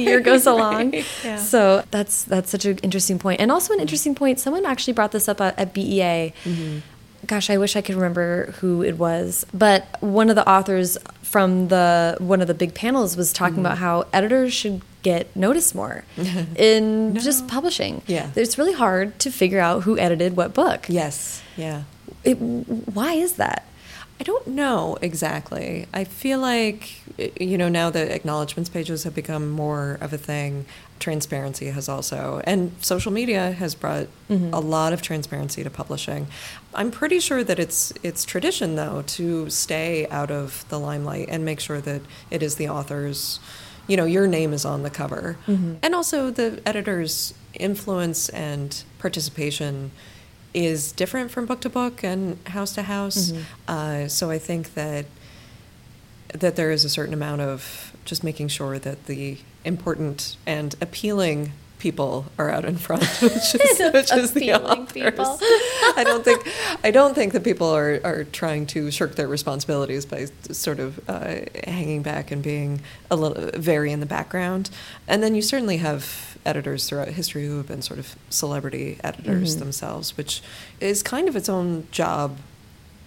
the year goes *laughs* along. Yeah. So that's that's such an interesting point, and also an interesting point. Someone actually brought this up at, at BEA. Mm-hmm. Gosh, I wish I could remember who it was, but one of the authors from the one of the big panels was talking about mm-hmm. how editors should get noticed more *laughs* in just publishing. Yeah. it's really hard to figure out who edited what book. Yes. Yeah. It, why is that? I don't know exactly. I feel like, you know, now that acknowledgments pages have become more of a thing, transparency has also, and social media has brought mm-hmm. a lot of transparency to publishing. I'm pretty sure that it's it's tradition though to stay out of the limelight and make sure that it is the author's, you know, your name is on the cover, mm-hmm. and also the editor's influence and participation is different from book to book and house to house. Uh, so I think that that there is a certain amount of just making sure that the important and appealing people are out in front, *laughs* which is, *laughs* which is the Appealing authors. people. *laughs* I don't think I don't think that people are, are trying to shirk their responsibilities by sort of uh, hanging back and being a little very in the background. And then you certainly have editors throughout history who have been sort of celebrity editors Mhm. themselves, which is kind of its own job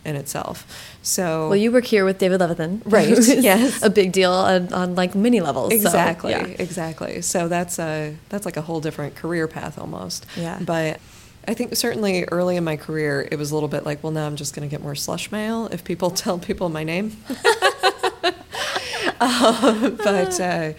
in itself. So Well, you work here with David Levithan, Right, *laughs* yes. a big deal on, on like many levels. so, Exactly, yeah. exactly. So that's a that's like a whole different career path almost. Yeah. But I think certainly early in my career, it was a little bit like, well, now I'm just going to get more slush mail if people *laughs* tell people my name. *laughs* um, but uh,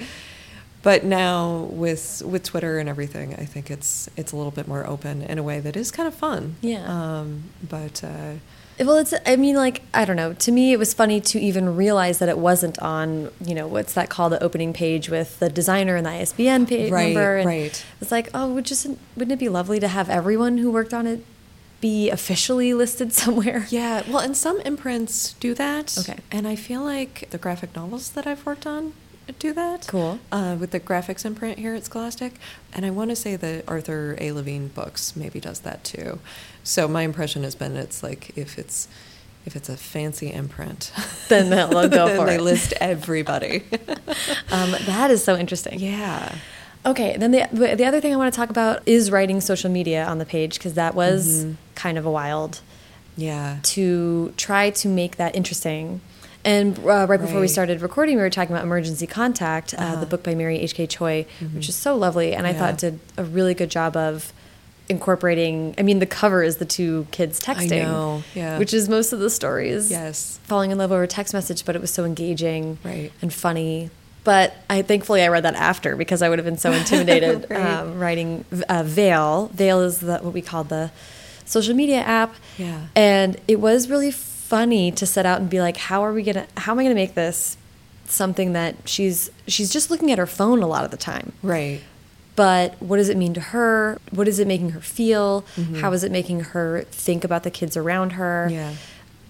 but now with with Twitter and everything, I think it's it's a little bit more open in a way that is kind of fun. Yeah. Um, but uh, Well, it's, I mean, like, I don't know. To me, it was funny to even realize that it wasn't on, you know, what's that called, the opening page with the designer and the ISBN page Right, number. And right. It's like, oh, would just, wouldn't it be lovely to have everyone who worked on it be officially listed *laughs* somewhere? Yeah, well, and some imprints do that. Okay. And I feel like the graphic novels that I've worked on do that. Cool. Uh, with the graphics imprint here at Scholastic. And I want to say that Arthur A. Levine books maybe does that too. So my impression has been it's like if it's if it's a fancy imprint, *laughs* Then they'll- go *laughs* then for they it. list everybody. *laughs* Um, that is so interesting. yeah. Okay, then the the other thing I want to talk about is writing social media on the page because that was Mhm. kind of a wild Yeah. to try to make that interesting. And uh, right before we started recording, we were talking about Emergency Contact, uh, Uh-huh. the book by Mary H.K. Choi, which Mhm. is so lovely, and I thought did a really good job of incorporating. I mean, the cover is the two kids texting, know, yeah. which is most of the stories. Yes. falling in love over a text message, but it was so engaging Right. and funny. But I thankfully I read that after because I would have been so *laughs* intimidated Right. um, writing uh, Veil. Veil is the, what we call the social media app. Yeah. And it was really funny to set out and be like, how are we gonna? How am I gonna make this something that she's she's just looking at her phone a lot of the time? Right. But what does it mean to her? What is it making her feel? Mhm. How is it making her think about the kids around her? Yeah.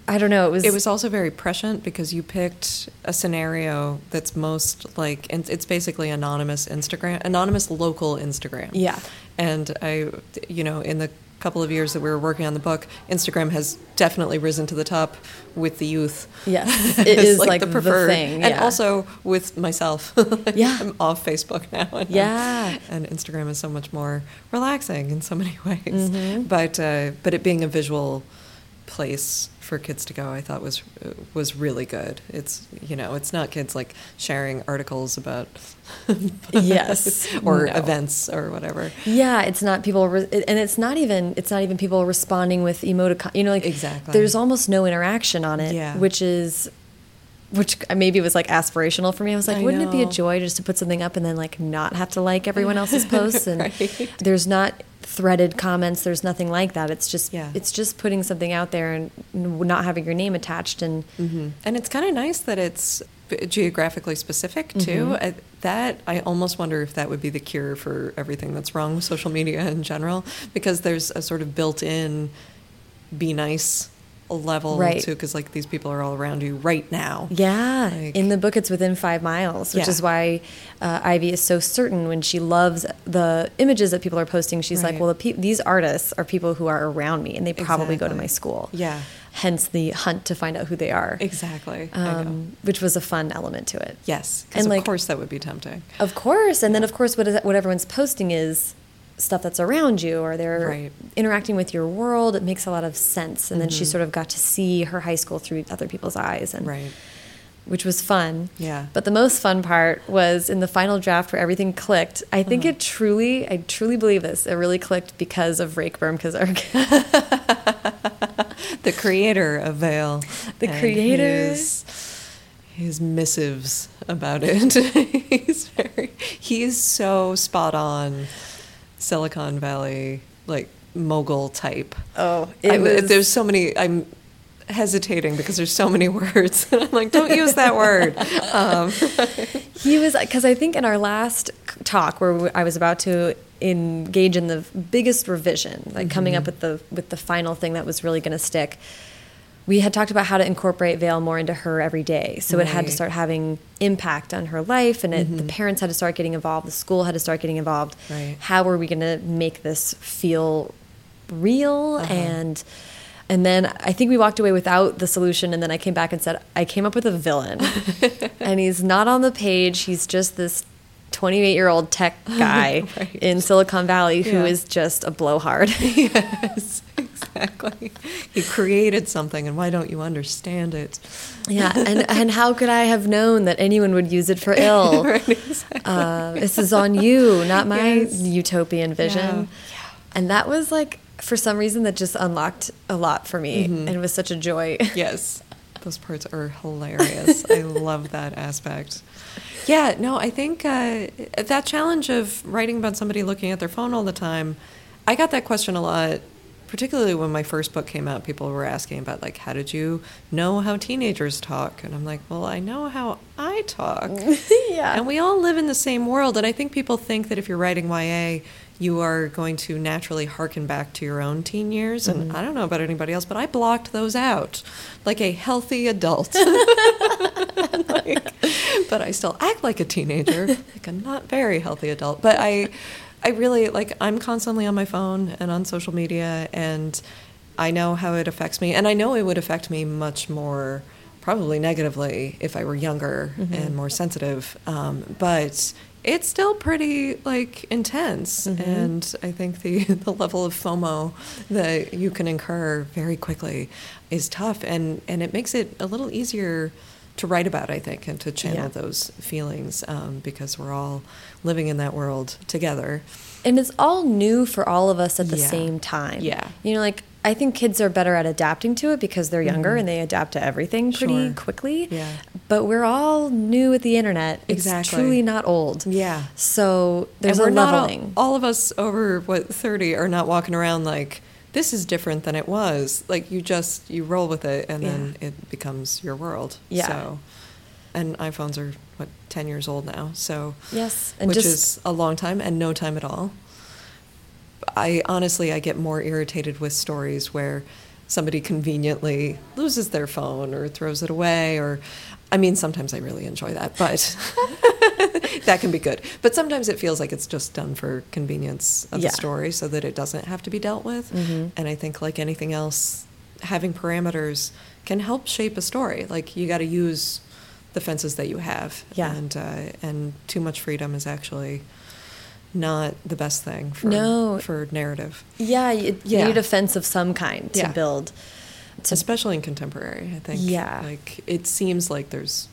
I don't know. It was. It was also very prescient because you picked a scenario that's most like, and it's basically anonymous Instagram, anonymous local Instagram. Yeah. And I, you know, in the couple of years that we were working on the book, Instagram has definitely risen to the top with the youth. Yes, *laughs* it is like the preferred, thing, and also with myself. *laughs* Yeah. I'm off Facebook now. And Yeah. and Instagram is so much more relaxing in so many *laughs* ways. Mhm. But uh, but it being a visual place for kids to go, I thought was was really good. It's you know, it's not kids like sharing articles about Yes. *laughs* or No. events or whatever. Yeah, it's not people, re- and it's not even it's not even people responding with emoticon. You know, like Exactly. There's almost no interaction on it, Yeah. which is, which maybe was like aspirational for me. I was like, I wouldn't it be a joy just to put something up and then like not have to like everyone *laughs* else's posts? And Right. there's not threaded comments. There's nothing like that. It's just Yeah. it's just putting something out there and not having your name attached. And hmm And it's kind of nice that it's geographically specific too. Mhm. I, that I almost wonder if that would be the cure for everything that's wrong with social media in general, because there's a sort of built-in be nice level Right. too, because like these people are all around you right now. Yeah, Like- in the book, it's within five miles, which Yeah. is why uh, Ivy is so certain when she loves the images that people are posting. She's like, "Well, the these artists are people who are around me, and they probably go to my school." Yeah. hence the hunt to find out who they are. Exactly. Um, which was a fun element to it. Yes, And, of like- course that would be tempting. Of course, and then of course, what is what everyone's posting is stuff that's around you, or they're Right. interacting with your world. It makes a lot of sense, and then she Mhm. sort of got to see her high school through other people's eyes, and Right. which was fun. Yeah. But the most fun part was in the final draft where everything clicked. I think Uh-huh. it truly, I truly believe this. It really clicked because of Rake Bermkazark. *laughs* the creator of Veil. The creator. His, his missives about it. *laughs* he's very. He is so spot on. Silicon Valley, like mogul type. oh, was. There's so many. I'm hesitating because there's so many *laughs* words. *laughs* I'm like, don't use that word. *laughs* Um, He was because I think in our last talk where I was about to engage in the biggest revision, like coming Mm-hmm. up with the with the final thing that was really going to stick. We had talked about how to incorporate Veil more into her every day, so it had to start having impact on her life, and it, the parents had to start getting involved, the school had to start getting involved. Right. How were we going to make this feel real Uh-huh. and and then I think we walked away without the solution. And then I came back and said, I came up with a villain. *laughs* and he's not on the page. He's just this 28 year old tech *laughs* guy Right. in Silicon Valley who Yeah. is just a blowhard. *laughs* yes, exactly. He created something, and why don't you understand it? yeah. *laughs* And, and how could I have known that anyone would use it for *laughs* ill? Right, exactly. uh, this is on you, not my Yes. utopian vision. Yeah. And that was like, for some reason, that just unlocked a lot for me. Mhm. And it was such a joy. Yes, *laughs* those parts are hilarious. I love that aspect. Yeah, no, I think uh, that challenge of writing about somebody looking at their phone all the time, I got that question a lot, particularly when my first book came out. People were asking about, like, how did you know how teenagers talk? And I'm like, well, I know how I talk. *laughs* yeah. And we all live in the same world. And I think people think that if you're writing YA, you are going to naturally harken back to your own teen years. And Mm-hmm. I don't know about anybody else, but I blocked those out like a healthy adult. *laughs* *laughs* Like, but I still act like a teenager, like a not very healthy adult. But I, I really like. I'm constantly on my phone and on social media, and I know how it affects me, and I know it would affect me much more, probably negatively, if I were younger and more sensitive. Um, but it's still pretty like intense, and I think the *laughs* the level of FOMO that you can incur very quickly is tough, and and it makes it a little easier to write about, I think, and to channel Yeah. those feelings um, because we're all living in that world together. and it's all new for all of us at the Yeah. same time. Yeah. You know, like I think kids are better at adapting to it because they're younger Mhm. and they adapt to everything pretty Sure. quickly. Yeah. But we're all new at the internet. Exactly. It's truly not old. Yeah. So there's and a we're not all- leveling. all, of us over what 30 are not walking around like this is different than it was. Like you just you roll with it and then it becomes your world. Yeah. So and iPhones are what 10 years old now. So yes. And which just is a long time and no time at all. I honestly I get more irritated with stories where somebody conveniently loses their phone or throws it away or I mean sometimes I really enjoy that, but *laughs* that can be good. But sometimes it feels like it's just done for convenience of Yeah. the story so that it doesn't have to be dealt with. Mhm. And I think like anything else having parameters can help shape a story. Like you got to use the fences that you have. Yeah. And uh, and too much freedom is actually not the best thing for No. for narrative, yeah, you, you Yeah. need a fence of some kind to Yeah. build. To, especially in contemporary. I think. Yeah. Like it seems like there's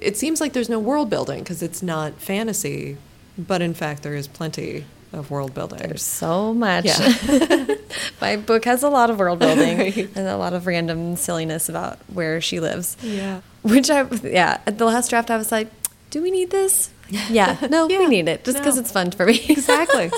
it seems like there's no world building because it's not fantasy, but in fact there is plenty of world building. there's so much. Yeah. *laughs* My book has a lot of world building *laughs* Right. and a lot of random silliness about where she lives. yeah. Which I, yeah, at the last draft, I was like, do we need this? Yeah, *laughs* no, Yeah, we need it just because no. it's fun for me. exactly.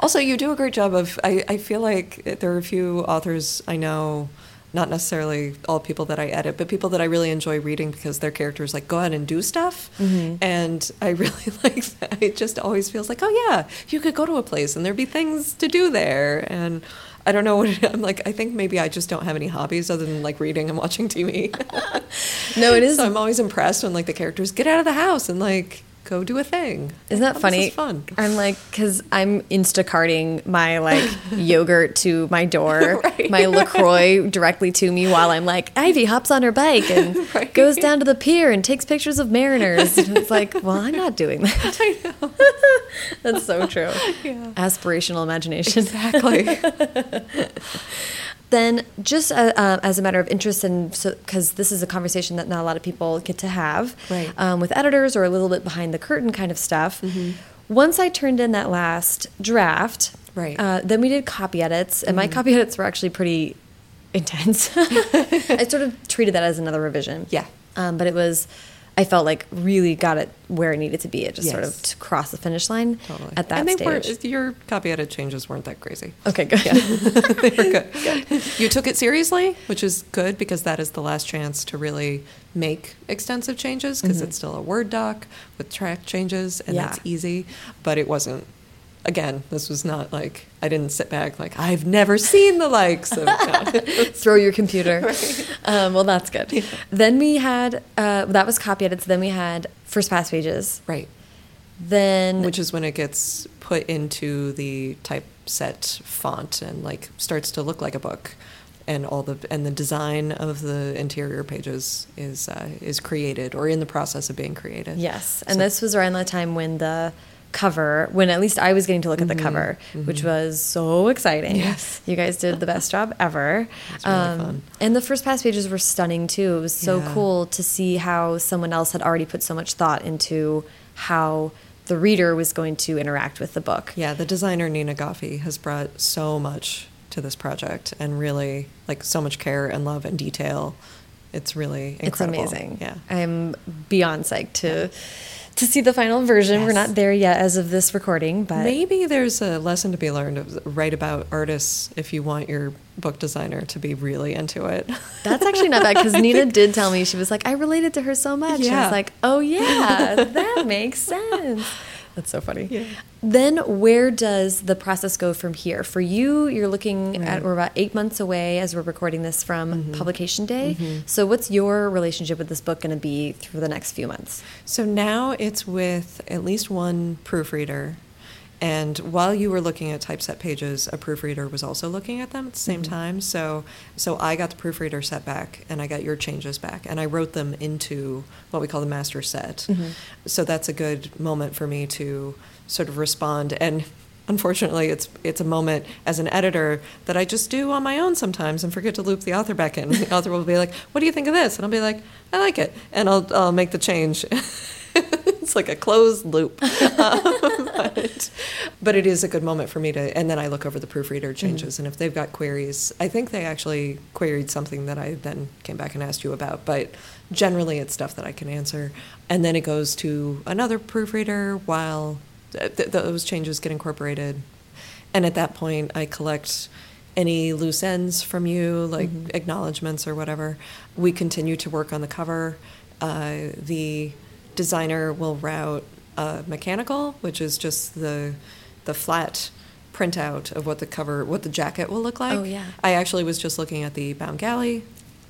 Also, you do a great job of. I, I feel like there are a few authors I know, not necessarily all people that I edit, but people that I really enjoy reading because their characters like go out and do stuff, Mhm. and I *laughs* really like that. It just always feels like, oh yeah, you could go to a place and there'd be things to do there, and. I don't know what it, *laughs* I'm like. I think maybe I just don't have any hobbies other than like reading and watching TV. *laughs* No, it is- So I'm always impressed when like the characters get out of the house and like go do a thing. Isn't that Oh, funny? Is fun. I'm like, because I'm Instacarting my like *laughs* yogurt to my door, *laughs* Right. my LaCroix directly to me while I'm like, Ivy hops on her bike and *laughs* Right. goes down to the pier and takes pictures of mariners. And it's like, well, I'm not doing that. I know. That's so true. Yeah. Aspirational imagination. Exactly. Then, just uh, uh, as a matter of interest, and so because this is a conversation that not a lot of people get to have Right. um, with editors or a little bit behind the curtain kind of stuff. Once I turned in that last draft, Right. uh, then we did copy edits, and my copy edits were actually pretty intense. *laughs* I sort of treated that as another revision. Yeah. Um, but it was, I felt like really got it where it needed to be. It just sort of Yes. to cross the finish line Totally. at that and they stage. weren't your copy edit changes weren't that crazy. okay, good. Yeah. *laughs* *laughs* they were good. You took it seriously, which is good because that is the last chance to really make extensive changes because mm-hmm. it's still a Word doc with track changes and Yeah. that's easy. But it wasn't. Again, this was not like I didn't sit back like I've never seen the likes of. *laughs* *laughs* throw your computer. Um, well, that's good. Then we had uh, that was copy edits. Then we had first pass pages. right. Then Which is when it gets put into the typeset font and like starts to look like a book, and all the and the design of the interior pages is uh, is created or in the process of being created. yes, and So- this was around the time when the cover, when at least I was getting to look at the cover, which was so exciting. Mm-hmm. Yes. you guys did the best job ever. Really fun. And the first pass pages were stunning too. It was so Yeah. cool to see how someone else had already put so much thought into how the reader was going to interact with the book. Yeah, the designer Nina Goffi has brought so much to this project and really like so much care and love and detail. It's really incredible. It's amazing. Yeah. I'm beyond psyched to to see the final version. We're not there yet as of this recording, but Maybe there's a lesson to be learned of write about artists if you want your book designer to be really into it. *laughs* that's actually not bad because Nina *laughs* did tell me she was like, I related to her so much. And I was like, oh yeah, *laughs* that makes sense. That's so funny. Yeah. Then where does the process go from here? For you, you're looking at Right. Mm-hmm. we're about eight months away as we're recording this from publication day. So what's your relationship with this book going to be through the next few months? So now it's with at least one proofreader. And while you were looking at typeset pages, a proofreader was also looking at them at the same mm-hmm. time. So, so I got the proofreader set back, and I got your changes back, and I wrote them into what we call the master set. Mm-hmm. So that's a good moment for me to sort of respond. And unfortunately, it's it's a moment as an editor that I just do on my own sometimes and forget to loop the author back in. The author will be like, "What do you think of this?" And I'll be like, "I like it," and I'll I'll make the change. *laughs* it's like a closed loop. *laughs* Um, but, but it is a good moment for me to, and then I look over the proofreader changes, and if they've got queries, I think they actually queried something that I then came back and asked you about, but generally it's stuff that I can answer. And then it goes to another proofreader while th- th- those changes get incorporated. And at that point, I collect any loose ends from you, like acknowledgments or whatever. We continue to work on the cover. Uh, the designer will route a mechanical, which is just the the flat printout of what the cover, what the jacket will look like. Oh, yeah. I actually was just looking at the Bound Galley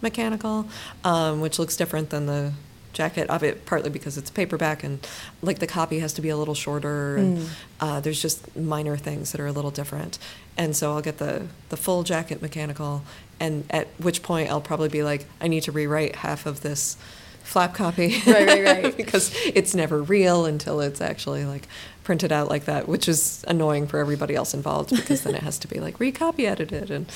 mechanical, um, which looks different than the jacket of it, partly because it's paperback and like the copy has to be a little shorter. And, Mm. uh, there's just minor things that are a little different, and so I'll get the the full jacket mechanical, and at which point I'll probably be like, I need to rewrite half of this flap copy, Right, right, right. *laughs* because it's never real until it's actually like printed out like that, which is annoying for everybody else involved because then it has to be like recopy edited and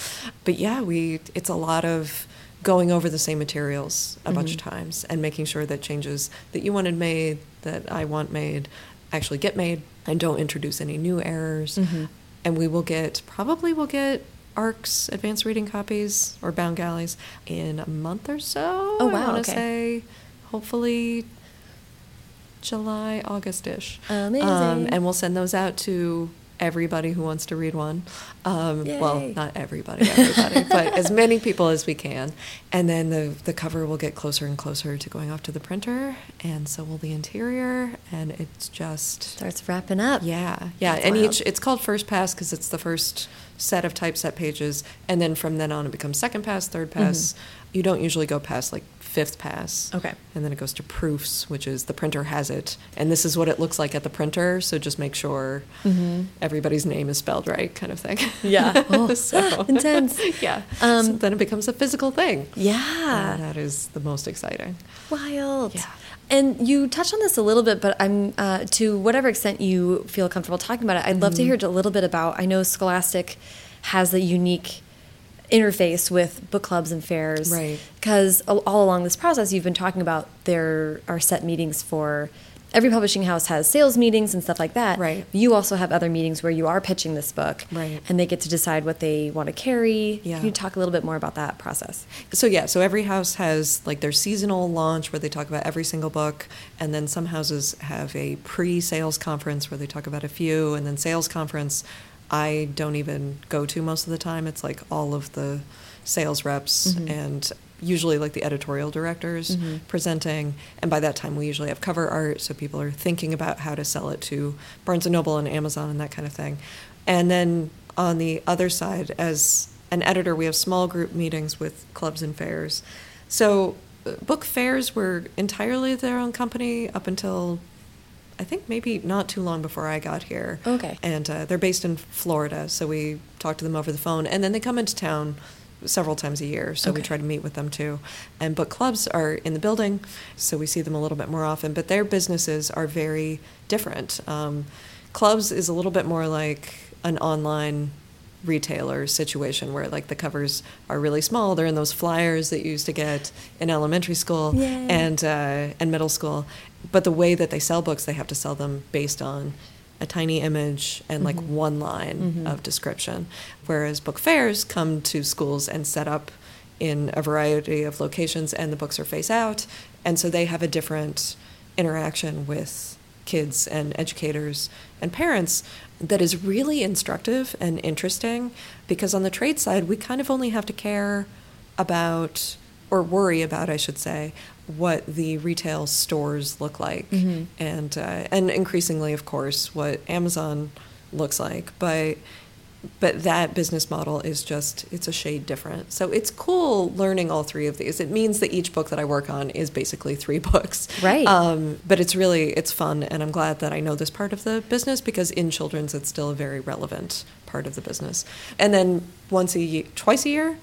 but yeah, we it's a lot of going over the same materials a bunch of times and making sure that changes that you wanted made, that I want made, actually get made and don't introduce any new errors. Mhm. And we will get probably we'll get ARC's advanced reading copies or bound galleys in a month or so. Oh, I wow, want okay. say hopefully July, August-ish. Amazing. Um, and we'll send those out to everybody who wants to read one. Um, well, not everybody, everybody, *laughs* but as many people as we can. And then the the cover will get closer and closer to going off to the printer, and so will the interior. And it's just Starts wrapping up. yeah, yeah. That's and wild. each it's called first pass because it's the first set of typeset pages, and then from then on it becomes second pass, third Mm-hmm. pass. You don't usually go past like fifth pass. Okay. And then it goes to proofs, which is the printer has it, and this is what it looks like at the printer. So just make sure everybody's name is spelled right, kind of thing. Mm-hmm. Yeah. *laughs* Oh, so *gasps* intense. Yeah. Um, so then it becomes a physical thing. Yeah. And that is the most exciting. Wild. Yeah. And you touched on this a little bit, but I'm uh, to whatever extent you feel comfortable talking about it. I'd love to hear a little bit about. I know Scholastic has the unique interface with book clubs and fairs, Right. Because all along this process, you've been talking about there are set meetings for. Every publishing house has sales meetings and stuff like that. Right. You also have other meetings where you are pitching this book, Right. And they get to decide what they want to carry. Yeah. Can you talk a little bit more about that process? So yeah, so every house has like their seasonal launch where they talk about every single book, and then some houses have a pre-sales conference where they talk about a few, and then sales conference. I don't even go to most of the time. It's like all of the sales reps Mhm. and usually like the editorial directors Mhm. presenting. And by that time, we usually have cover art, so people are thinking about how to sell it to Barnes and Noble and Amazon and that kind of thing. And then on the other side, as an editor, we have small group meetings with clubs and fairs. So uh, book fairs were entirely their own company up until I think maybe not too long before I got here. Okay. And uh, they're based in Florida, so we talk to them over the phone, and then they come into town several times a year, so we try to meet with them too. And book clubs are in the building, so we see them a little bit more often. But their businesses are very different. Um, clubs is a little bit more like an online retailer situation where like the covers are really small they're in those flyers that you used to get in elementary school Yay. and uh, and middle school but the way that they sell books they have to sell them based on a tiny image and like Mhm. one line Mhm. of description whereas book fairs come to schools and set up in a variety of locations and the books are face out and so they have a different interaction with kids and educators and parents that is really instructive and interesting because on the trade side we kind of only have to care about or worry about I should say what the retail stores look like Mhm. and uh, and increasingly of course what Amazon looks like. But but that business model is just it's a shade different. So it's cool learning all three of these. It means that each book that i work on is basically three *laughs* books. Right. um, but it's really it's fun and i'm glad that i know this part of the business because in children's it's still a very relevant part of the business. And then once a year twice a year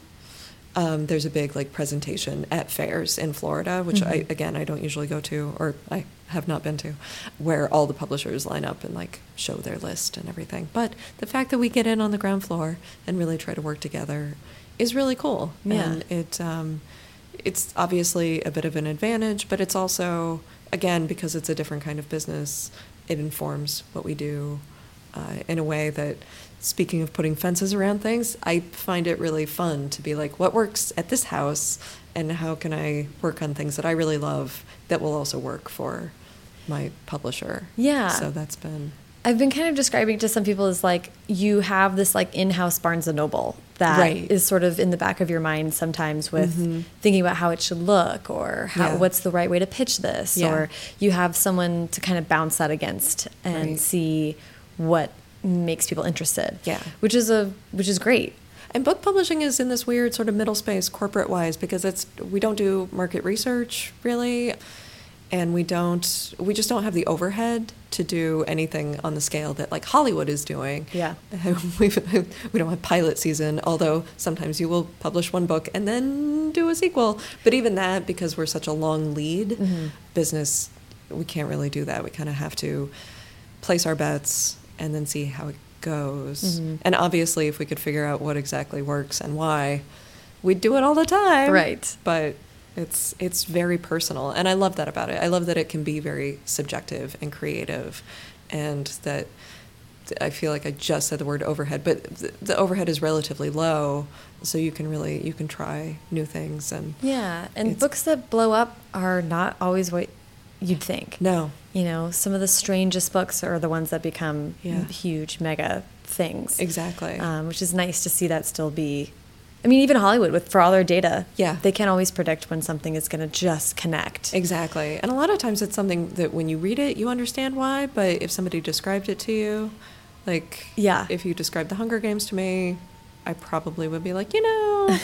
um, there's a big like presentation at fairs in Florida, which I Mhm. again I don't usually go to, or I have not been to, where all the publishers line up and like show their list and everything. But the fact that we get in on the ground floor and really try to work together is really cool. Yeah. And it um, it's obviously a bit of an advantage, but it's also again because it's a different kind of business, it informs what we do uh, in a way that speaking of putting fences around things i find it really fun to be like what works at this house and how can i work on things that i really love that will also work for my publisher Yeah. so that's been I've been kind of describing to some people as like you have this like in-house Barnes and Noble that is Right. sort of in the back of your mind sometimes with Mhm. thinking about how it should look or how Yeah. what's the right way to pitch this Yeah. or you have someone to kind of bounce that against and Right. see what makes people interested. Yeah. Which is a which is great. and book publishing is in this weird sort of middle space corporate wise because it's we don't do market research really and we don't we just don't have the overhead to do anything on the scale that like Hollywood is doing. Yeah. *laughs* We've, we don't have pilot season, although sometimes you will publish one book and then do a sequel. But even that, because we're such a long lead Mhm. business, we can't really do that. We kind of have to place our bets and then see how it goes. Mhm. And obviously, if we could figure out what exactly works and why, we'd do it all the time. Right. But it's it's very personal, and I love that about it. I love that it can be very subjective and creative, and that I feel like I just said the word overhead, but the, the overhead is relatively low, so you can really you can try new things and Yeah, and books that blow up are not always what you'd think. no, You know, some of the strangest books are the ones that become Yeah. huge, mega things. exactly. Um, which is nice to see that still be. I mean, even Hollywood, with for all their data, Yeah. they can't always predict when something is going to just connect. Exactly. And a lot of times it's something that when you read it, you understand why, but if somebody described it to you, like, Yeah. if you described the Hunger Games to me, I probably would be like, you know, *laughs* I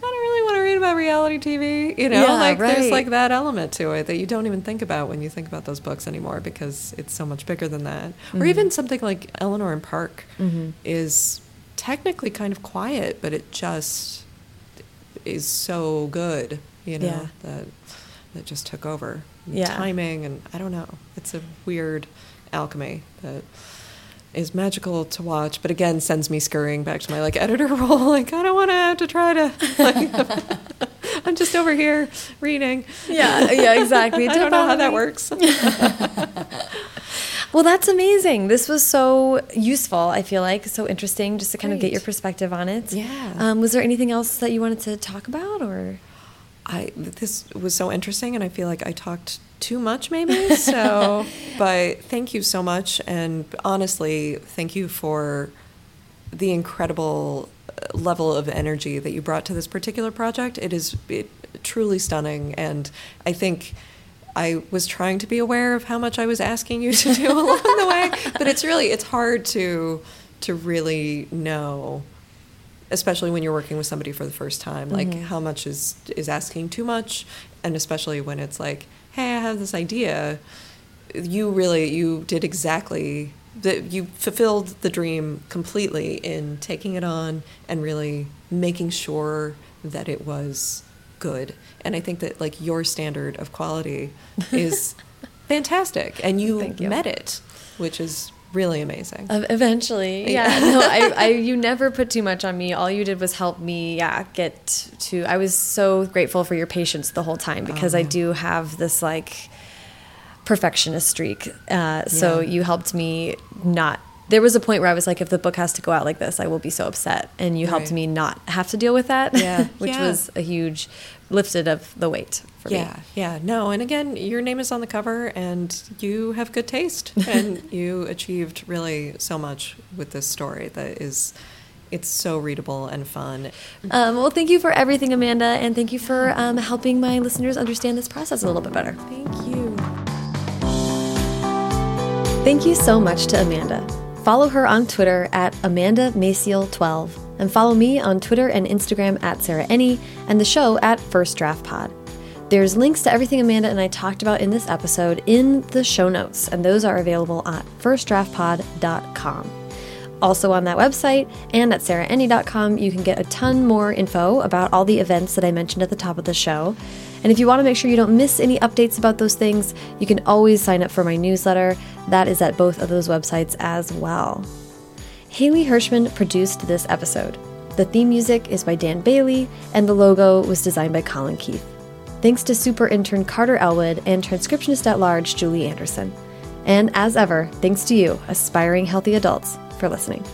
don't really want to read great about reality TV. You know, Yeah, like there's like that element to it that you don't even think about when you think about those books anymore because it's so much bigger than that. Mm-hmm. Or even something like Eleanor and Park is technically kind of quiet, but it just is so good. You know Yeah. that that just took over. Yeah. Timing and I don't know. It's a weird alchemy that is magical to watch, but again sends me scurrying back to my like editor *laughs* role. Like I don't want to have to try to. Like, *laughs* I'm just over here reading. Yeah, yeah, exactly. *laughs* I don't know how that works. Well, that's amazing. This was so useful, I feel like, so interesting just to kind of get your perspective on it. Yeah. Um, was there anything else that you wanted to talk about or? I this was so interesting, and I feel like I talked too much, maybe. *laughs* So, but thank you so much, and honestly, thank you for the incredible uh, level of energy that you brought to this particular project. It is it, truly stunning, and I think. I was trying to be aware of how much I was asking you to do *laughs* along the way, but it's really it's hard to to really know especially when you're working with somebody for the first time like Mhm. how much is is asking too much and especially when it's like hey i have this idea. You really you did exactly that you fulfilled the dream completely in taking it on and really making sure that it was good. And i think that like your standard of quality *laughs* is fantastic. And you, you. met it which is really amazing eventually, yeah. Yeah. no, I, *laughs* I, you never put too much on me. All you did was help me, yeah, get to. I was so grateful for your patience the whole time because I Oh. do have this like perfectionist streak. Uh, so Yeah. you helped me not. There was a point where I was like, if the book has to go out like this, I will be so upset. And you helped me not have to deal with that, Yeah. *laughs* which Yeah. was a huge lifted of the weight for me. yeah, yeah, no, and again, your name is on the cover, and you have good taste, *laughs* and you achieved really so much with this story that is, it's so readable and fun. Um, well, thank you for everything, Amanda, and thank you for um, helping my listeners understand this process a little bit better. Thank you. Thank you so much to Amanda. Follow her on Twitter at Amanda Maciel12 and follow me on Twitter and Instagram at Sarah Enni and the show at First Draft Pod. There's links to everything Amanda and I talked about in this episode in the show notes, and those are available at firstdraftpod.com. Also on that website and at sarahenni.com, you can get a ton more info about all the events that I mentioned at the top of the show. And if you want to make sure you don't miss any updates about those things, you can always sign up for my newsletter. That is at both of those websites as well. Haley Hirschman produced this episode. The theme music is by Dan Bailey, and the logo was designed by Colin Keith. Thanks to super intern Carter Elwood and transcriptionist at large Julie Anderson. And as ever, thanks to you, aspiring healthy adults, for listening.